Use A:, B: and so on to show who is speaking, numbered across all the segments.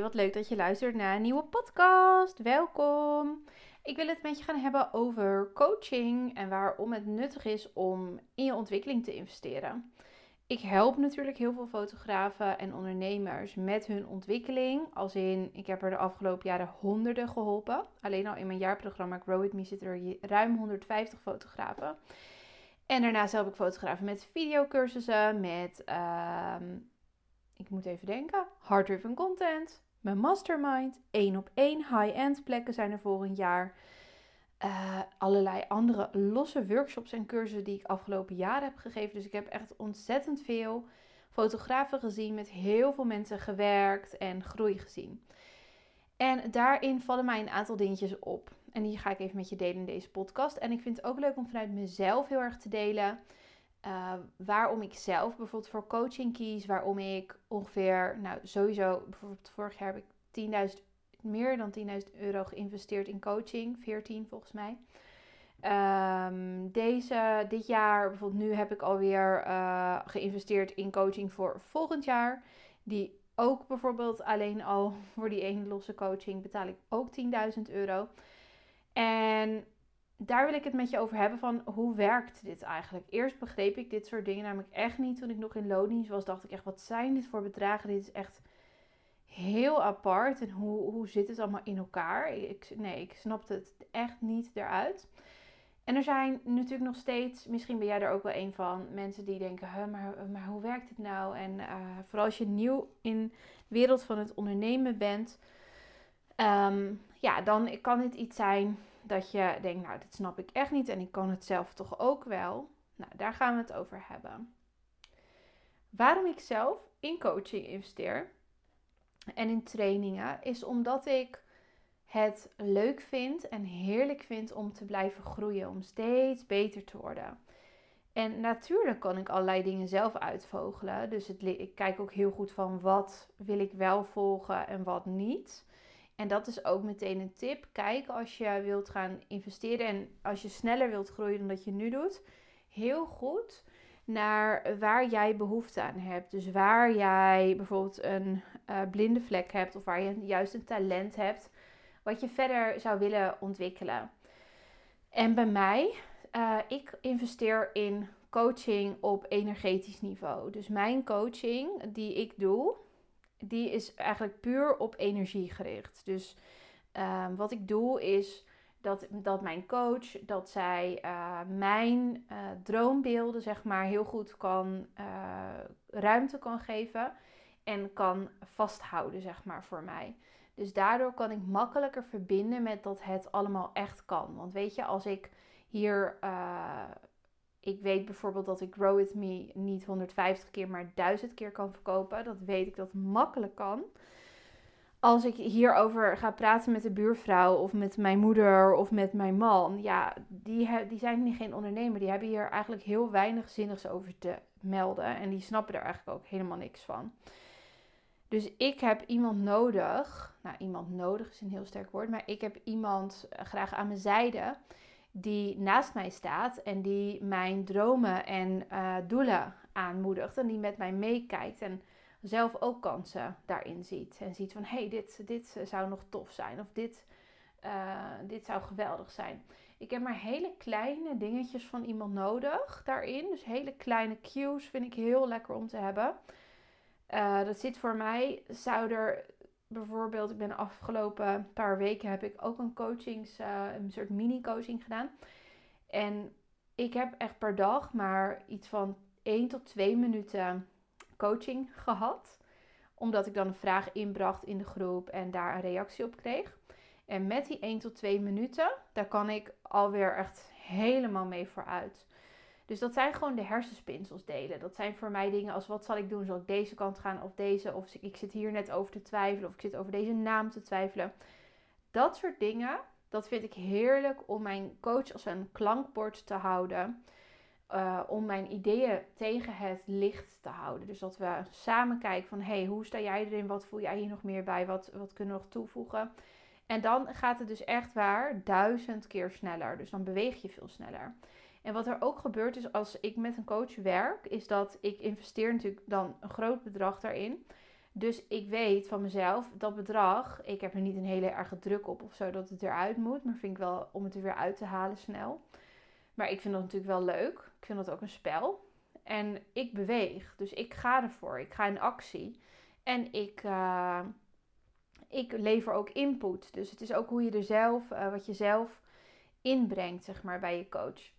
A: Wat leuk dat je luistert naar een nieuwe podcast. Welkom. Ik wil het met je gaan hebben over coaching en waarom het nuttig is om in je ontwikkeling te investeren. Ik help natuurlijk heel veel fotografen en ondernemers met hun ontwikkeling. Als in, ik heb er de afgelopen jaren honderden geholpen. Alleen al in mijn jaarprogramma Grow With Me zitten er ruim 150 fotografen. En daarnaast help ik fotografen met videocursussen, met, uh, ik moet even denken, hard-driven content, mijn mastermind, één op één high-end plekken zijn er volgend jaar. Uh, allerlei andere losse workshops en cursussen die ik afgelopen jaar heb gegeven. Dus ik heb echt ontzettend veel fotografen gezien, met heel veel mensen gewerkt en groei gezien. En daarin vallen mij een aantal dingetjes op. En die ga ik even met je delen in deze podcast. En ik vind het ook leuk om vanuit mezelf heel erg te delen. Uh, waarom ik zelf bijvoorbeeld voor coaching kies. Waarom ik ongeveer, nou sowieso, bijvoorbeeld vorig jaar heb ik 10.000, meer dan 10.000 euro geïnvesteerd in coaching. 14 volgens mij. Um, deze, dit jaar, bijvoorbeeld nu heb ik alweer uh, geïnvesteerd in coaching voor volgend jaar. Die ook bijvoorbeeld alleen al voor die ene losse coaching betaal ik ook 10.000 euro. En daar wil ik het met je over hebben van hoe werkt dit eigenlijk? Eerst begreep ik dit soort dingen namelijk echt niet. Toen ik nog in loondienst was, dacht ik echt, wat zijn dit voor bedragen? Dit is echt heel apart. En hoe, hoe zit het allemaal in elkaar? Ik, nee, ik snapte het echt niet eruit. En er zijn natuurlijk nog steeds, misschien ben jij er ook wel een van, mensen die denken, maar, maar hoe werkt het nou? En uh, vooral als je nieuw in de wereld van het ondernemen bent, um, ja, dan kan het iets zijn dat je denkt, nou, dit snap ik echt niet en ik kan het zelf toch ook wel. Nou, daar gaan we het over hebben. Waarom ik zelf in coaching investeer en in trainingen is omdat ik het leuk vind en heerlijk vind om te blijven groeien, om steeds beter te worden. En natuurlijk kan ik allerlei dingen zelf uitvogelen. Dus ik kijk ook heel goed van wat wil ik wel volgen en wat niet. En dat is ook meteen een tip. Kijk als je wilt gaan investeren en als je sneller wilt groeien dan dat je nu doet. Heel goed naar waar jij behoefte aan hebt. Dus waar jij bijvoorbeeld een uh, blinde vlek hebt of waar je juist een talent hebt wat je verder zou willen ontwikkelen. En bij mij, uh, ik investeer in coaching op energetisch niveau. Dus mijn coaching die ik doe, die is eigenlijk puur op energie gericht. Dus uh, wat ik doe is dat, dat mijn coach, dat zij uh, mijn uh, droombeelden zeg maar heel goed kan ruimte kan geven en kan vasthouden zeg maar voor mij. Dus daardoor kan ik makkelijker verbinden met dat het allemaal echt kan. Want weet je, als ik hier ik weet bijvoorbeeld dat ik Grow With Me niet 150 keer, maar 1000 keer kan verkopen. Dat weet ik dat makkelijk kan. Als ik hierover ga praten met de buurvrouw of met mijn moeder of met mijn man, ja, die, die zijn geen ondernemer. Die hebben hier eigenlijk heel weinig zinnigs over te melden. En die snappen er eigenlijk ook helemaal niks van. Dus ik heb iemand nodig. Nou, iemand nodig is een heel sterk woord. Maar ik heb iemand graag aan mijn zijde die naast mij staat en die mijn dromen en uh, doelen aanmoedigt en die met mij meekijkt en zelf ook kansen daarin ziet. En ziet van hé, hey, dit, dit zou nog tof zijn of dit, uh, dit zou geweldig zijn. Ik heb maar hele kleine dingetjes van iemand nodig daarin. Dus hele kleine cues vind ik heel lekker om te hebben. Uh, dat zit voor mij, zou er bijvoorbeeld, ik ben de afgelopen paar weken heb ik ook een coachings, uh, een soort mini-coaching gedaan. En ik heb echt per dag maar iets van 1 tot 2 minuten coaching gehad. Omdat ik dan een vraag inbracht in de groep en daar een reactie op kreeg. En met die 1 tot 2 minuten, daar kan ik alweer echt helemaal mee vooruit. Dus dat zijn gewoon de hersenspinsels delen. Dat zijn voor mij dingen als wat zal ik doen? Zal ik deze kant gaan of deze? Of ik zit hier net over te twijfelen of ik zit over deze naam te twijfelen. Dat soort dingen, dat vind ik heerlijk om mijn coach als een klankbord te houden. Uh, om mijn ideeën tegen het licht te houden. Dus dat we samen kijken van hey, hoe sta jij erin? Wat voel jij hier nog meer bij? Wat, wat kunnen we nog toevoegen? En dan gaat het dus echt waar duizend keer sneller. Dus dan beweeg je veel sneller. En wat er ook gebeurt is als ik met een coach werk, is dat ik investeer natuurlijk dan een groot bedrag daarin. Dus ik weet van mezelf dat bedrag, ik heb er niet een hele erge druk op of zo dat het eruit moet, maar vind ik wel om het er weer uit te halen snel. Maar ik vind dat natuurlijk wel leuk. Ik vind dat ook een spel. En ik beweeg, dus ik ga ervoor. Ik ga in actie. En ik, uh, ik lever ook input. Dus het is ook hoe je er zelf, uh, wat je zelf inbrengt, zeg maar, bij je coach.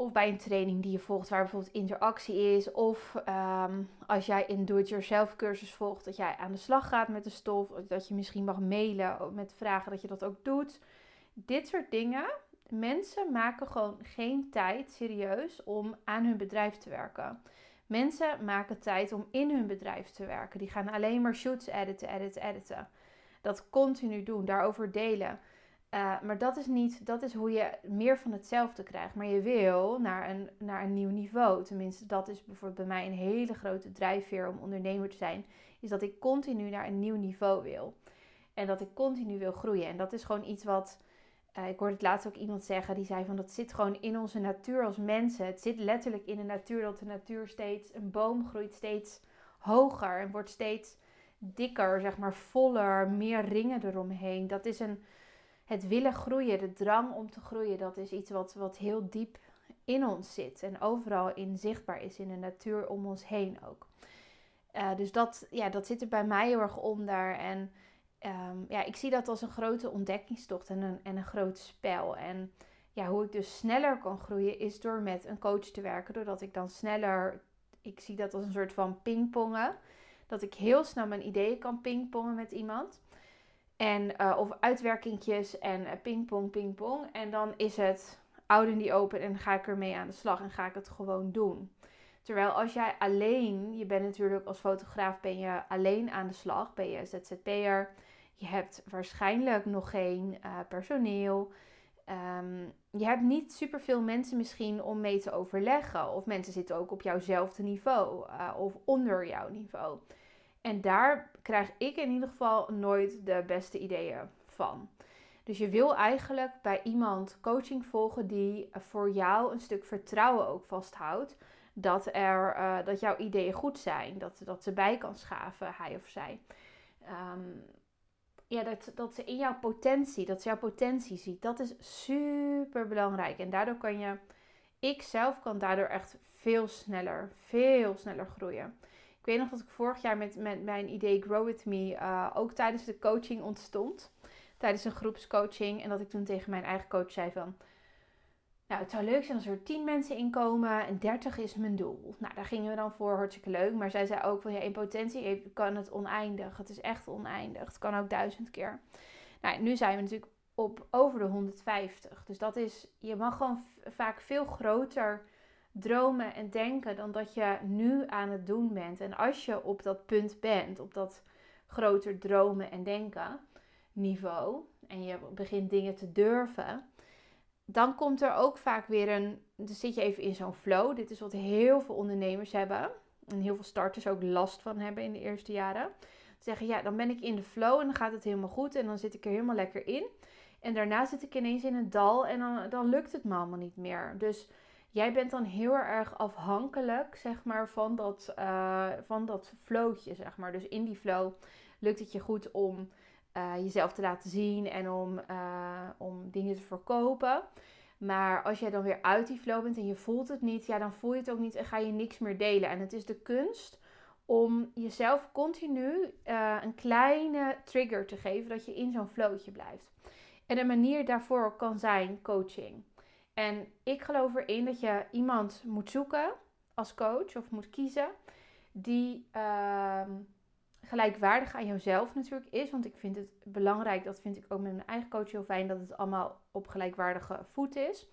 A: Of bij een training die je volgt, waar bijvoorbeeld interactie is. Of um, als jij een do-it-yourself cursus volgt, dat jij aan de slag gaat met de stof. Of dat je misschien mag mailen met vragen, dat je dat ook doet. Dit soort dingen. Mensen maken gewoon geen tijd serieus om aan hun bedrijf te werken. Mensen maken tijd om in hun bedrijf te werken. Die gaan alleen maar shoots editen, editen, editen. Dat continu doen, daarover delen. Uh, maar dat is niet, dat is hoe je meer van hetzelfde krijgt. Maar je wil naar een, naar een nieuw niveau. Tenminste, dat is bijvoorbeeld bij mij een hele grote drijfveer om ondernemer te zijn. Is dat ik continu naar een nieuw niveau wil. En dat ik continu wil groeien. En dat is gewoon iets wat. Uh, ik hoorde het laatst ook iemand zeggen die zei van dat zit gewoon in onze natuur als mensen. Het zit letterlijk in de natuur dat de natuur steeds, een boom groeit steeds hoger en wordt steeds dikker, zeg maar voller, meer ringen eromheen. Dat is een het willen groeien, de drang om te groeien, dat is iets wat, wat heel diep in ons zit en overal in zichtbaar is in de natuur om ons heen ook. Uh, dus dat, ja, dat zit er bij mij heel erg onder. En um, ja, ik zie dat als een grote ontdekkingstocht en een, en een groot spel. En ja, hoe ik dus sneller kan groeien is door met een coach te werken. Doordat ik dan sneller, ik zie dat als een soort van pingpongen. Dat ik heel snel mijn ideeën kan pingpongen met iemand. En, uh, of uitwerkingjes en uh, pingpong, pingpong. En dan is het oud die open en ga ik ermee aan de slag en ga ik het gewoon doen. Terwijl als jij alleen, je bent natuurlijk als fotograaf, ben je alleen aan de slag, ben je ZZP'er. Je hebt waarschijnlijk nog geen uh, personeel. Um, je hebt niet superveel mensen misschien om mee te overleggen. Of mensen zitten ook op jouwzelfde niveau of onder jouw niveau. En daar krijg ik in ieder geval nooit de beste ideeën van. Dus je wil eigenlijk bij iemand coaching volgen die voor jou een stuk vertrouwen ook vasthoudt. Dat, er, uh, dat jouw ideeën goed zijn. Dat, dat ze bij kan schaven, hij of zij. Um, ja, dat, dat ze in jouw potentie, dat ze jouw potentie ziet. Dat is super belangrijk. En daardoor kan je, ik zelf kan daardoor echt veel sneller, veel sneller groeien. Ik weet nog dat ik vorig jaar met, met mijn idee Grow With Me uh, ook tijdens de coaching ontstond. Tijdens een groepscoaching. En dat ik toen tegen mijn eigen coach zei van... Nou, het zou leuk zijn als er 10 mensen inkomen en 30 is mijn doel. Nou, daar gingen we dan voor, hartstikke leuk. Maar zij zei ook van, ja, in potentie kan het oneindig. Het is echt oneindig. Het kan ook duizend keer. Nou, nu zijn we natuurlijk op over de 150. Dus dat is, je mag gewoon vaak veel groter dromen en denken dan dat je nu aan het doen bent. En als je op dat punt bent, op dat groter dromen en denken niveau, en je begint dingen te durven, dan komt er ook vaak weer een. Dan zit je even in zo'n flow. Dit is wat heel veel ondernemers hebben. En heel veel starters ook last van hebben in de eerste jaren. Zeggen ja, dan ben ik in de flow en dan gaat het helemaal goed. En dan zit ik er helemaal lekker in. En daarna zit ik ineens in een dal en dan, dan lukt het me allemaal niet meer. Dus jij bent dan heel erg afhankelijk, zeg maar, van dat, uh, van dat flowtje, zeg maar. Dus in die flow lukt het je goed om uh, jezelf te laten zien en om, uh, om dingen te verkopen. Maar als jij dan weer uit die flow bent en je voelt het niet, ja, dan voel je het ook niet en ga je niks meer delen. En het is de kunst om jezelf continu een kleine trigger te geven dat je in zo'n flowtje blijft. En een manier daarvoor kan zijn coaching. En ik geloof erin dat je iemand moet zoeken als coach of moet kiezen die uh, gelijkwaardig aan jouzelf natuurlijk is. Want ik vind het belangrijk, dat vind ik ook met mijn eigen coach heel fijn, dat het allemaal op gelijkwaardige voet is.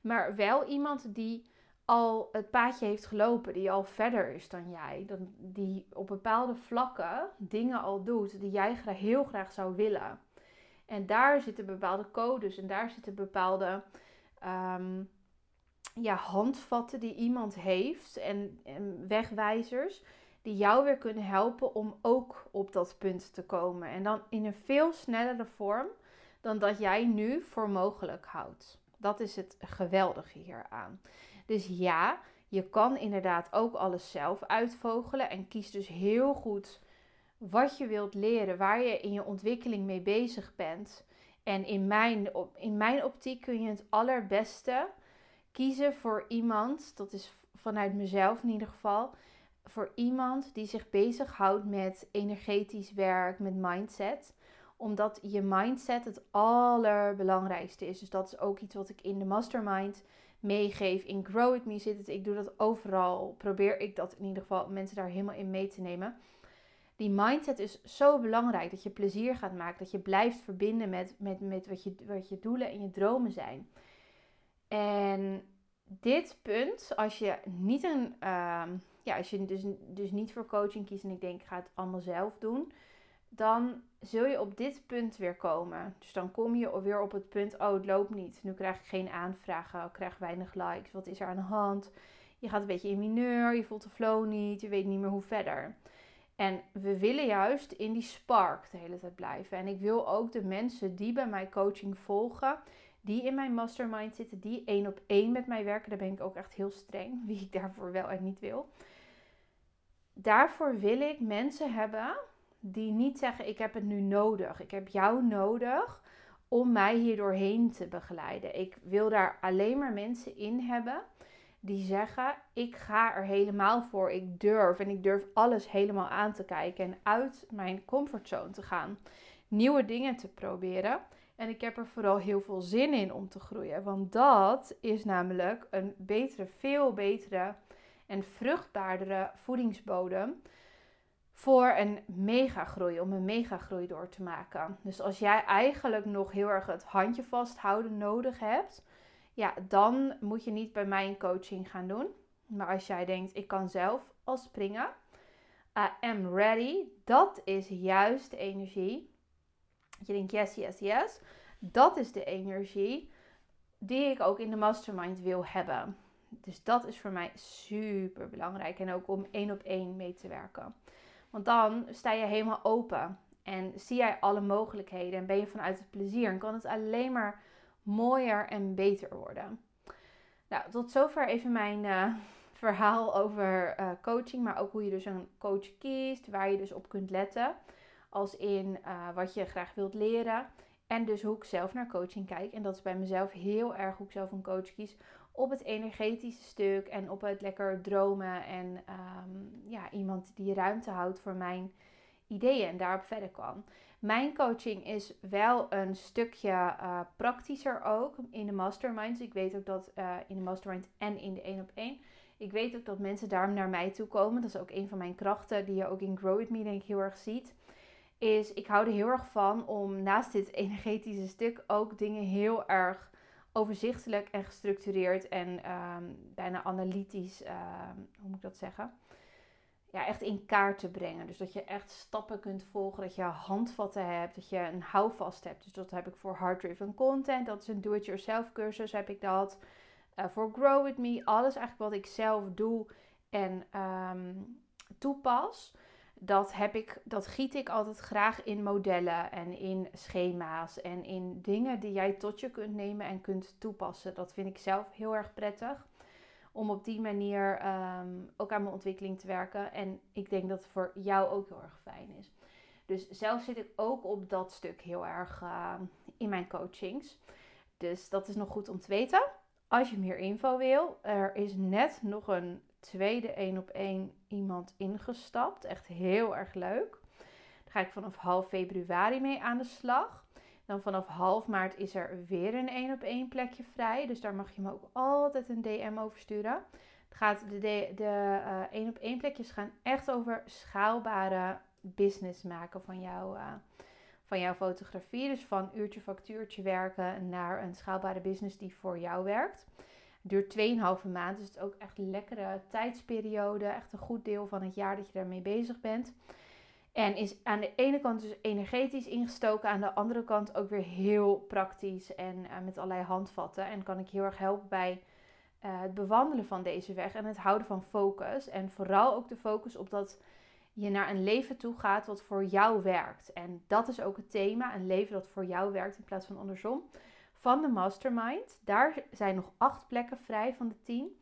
A: Maar wel iemand die al het paadje heeft gelopen, die al verder is dan jij. Die op bepaalde vlakken dingen al doet die jij heel graag zou willen. En daar zitten bepaalde codes en daar zitten bepaalde um, ja, handvatten die iemand heeft en, en wegwijzers die jou weer kunnen helpen om ook op dat punt te komen. En dan in een veel snellere vorm dan dat jij nu voor mogelijk houdt. Dat is het geweldige hieraan. Dus ja, je kan inderdaad ook alles zelf uitvogelen en kies dus heel goed wat je wilt leren, waar je in je ontwikkeling mee bezig bent. En in mijn, in mijn optiek kun je het allerbeste kiezen voor iemand, dat is vanuit mezelf in ieder geval, voor iemand die zich bezighoudt met energetisch werk, met mindset omdat je mindset het allerbelangrijkste is. Dus dat is ook iets wat ik in de mastermind meegeef. In Grow With Me zit het. Ik doe dat overal. Probeer ik dat in ieder geval mensen daar helemaal in mee te nemen. Die mindset is zo belangrijk. Dat je plezier gaat maken. Dat je blijft verbinden met, met, met wat, je, wat je doelen en je dromen zijn. En dit punt, als je niet een. Uh, ja, als je dus, dus niet voor coaching kiest en ik denk, ik ga het allemaal zelf doen dan zul je op dit punt weer komen. Dus dan kom je weer op het punt, oh het loopt niet. Nu krijg ik geen aanvragen, ik krijg weinig likes. Wat is er aan de hand? Je gaat een beetje in mineur, je voelt de flow niet, je weet niet meer hoe verder. En we willen juist in die spark de hele tijd blijven. En ik wil ook de mensen die bij mij coaching volgen, die in mijn mastermind zitten, die één op één met mij werken, daar ben ik ook echt heel streng, wie ik daarvoor wel en niet wil. Daarvoor wil ik mensen hebben die niet zeggen: Ik heb het nu nodig. Ik heb jou nodig om mij hier doorheen te begeleiden. Ik wil daar alleen maar mensen in hebben die zeggen: Ik ga er helemaal voor. Ik durf en ik durf alles helemaal aan te kijken en uit mijn comfortzone te gaan. Nieuwe dingen te proberen. En ik heb er vooral heel veel zin in om te groeien. Want dat is namelijk een betere, veel betere en vruchtbaardere voedingsbodem voor een megagroei, om een megagroei door te maken. Dus als jij eigenlijk nog heel erg het handje vasthouden nodig hebt, ja, dan moet je niet bij mij een coaching gaan doen. Maar als jij denkt, ik kan zelf al springen, I am ready, dat is juist de energie. Je denkt, yes, yes, yes. Dat is de energie die ik ook in de mastermind wil hebben. Dus dat is voor mij super belangrijk. En ook om één op één mee te werken. Want dan sta je helemaal open en zie jij alle mogelijkheden en ben je vanuit het plezier en kan het alleen maar mooier en beter worden. Nou, tot zover even mijn uh, verhaal over uh, coaching, maar ook hoe je dus een coach kiest, waar je dus op kunt letten, als in uh, wat je graag wilt leren. En dus hoe ik zelf naar coaching kijk. En dat is bij mezelf heel erg hoe ik zelf een coach kies op het energetische stuk en op het lekker dromen en ehm, ja, iemand die ruimte houdt voor mijn ideeën en daarop verder kan. Mijn coaching is wel een stukje uh, praktischer ook in de masterminds. Ik weet ook dat uh, in de mastermind en in de 1 op 1. Ik weet ook dat mensen daarom naar mij toe komen. Dat is ook een van mijn krachten die je ook in Grow With Me denk ik heel erg ziet. Is ik hou er heel erg van om naast dit energetische stuk ook dingen heel erg overzichtelijk en gestructureerd en ehm, bijna analytisch, ehm, hoe moet ik dat zeggen? Ja, echt in kaart te brengen. Dus dat je echt stappen kunt volgen, dat je handvatten hebt, dat je een houvast hebt. Dus dat heb ik voor Hard Driven Content, dat is een do-it-yourself cursus, heb ik dat. Uh, voor Grow With Me, alles eigenlijk wat ik zelf doe en ehm, toepas dat, heb ik, dat giet ik altijd graag in modellen en in schema's en in dingen die jij tot je kunt nemen en kunt toepassen. Dat vind ik zelf heel erg prettig. Om op die manier ehm, ook aan mijn ontwikkeling te werken. En ik denk dat het voor jou ook heel erg fijn is. Dus zelf zit ik ook op dat stuk heel erg uh, in mijn coachings. Dus dat is nog goed om te weten. Als je meer info wil, er is net nog een tweede één op één iemand ingestapt. Echt heel erg leuk. Daar ga ik vanaf half februari mee aan de slag. Dan vanaf half maart is er weer een één op één plekje vrij. Dus daar mag je me ook altijd een DM over sturen. Het gaat de, de, de uh, één op één plekjes gaan echt over schaalbare business maken van, jou, uh, van jouw fotografie. Dus van uurtje factuurtje werken naar een schaalbare business die voor jou werkt duurt 2,5 maand. Dus het is ook echt een lekkere tijdsperiode. Echt een goed deel van het jaar dat je daarmee bezig bent. En is aan de ene kant dus energetisch ingestoken, aan de andere kant ook weer heel praktisch en uh, met allerlei handvatten. En kan ik heel erg helpen bij uh, het bewandelen van deze weg en het houden van focus. En vooral ook de focus op dat je naar een leven toe gaat wat voor jou werkt. En dat is ook het thema: een leven dat voor jou werkt in plaats van andersom van de mastermind. Daar zijn nog acht plekken vrij van de tien.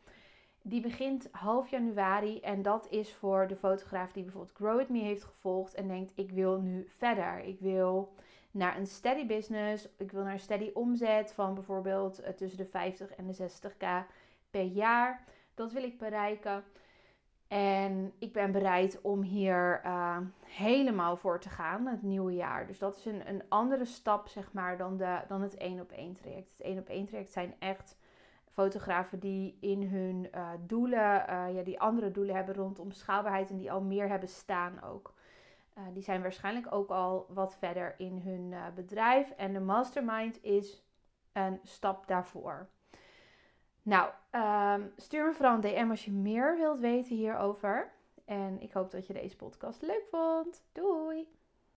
A: Die begint half januari en dat is voor de fotograaf die bijvoorbeeld Grow With Me heeft gevolgd en denkt ik wil nu verder. Ik wil naar een steady business, ik wil naar een steady omzet van bijvoorbeeld eh, tussen de 50 en de 60k per jaar. Dat wil ik bereiken. En ik ben bereid om hier uh, helemaal voor te gaan, het nieuwe jaar. Dus dat is een, een andere stap, zeg maar, dan, de, dan het één op één traject. Het één op één traject zijn echt fotografen die in hun uh, doelen, uh, ja, die andere doelen hebben rondom schaalbaarheid en die al meer hebben staan ook. die zijn waarschijnlijk ook al wat verder in hun bedrijf. En de mastermind is een stap daarvoor. Nou, um, stuur me vooral een DM als je meer wilt weten hierover. En ik hoop dat je deze podcast leuk vond. Doei!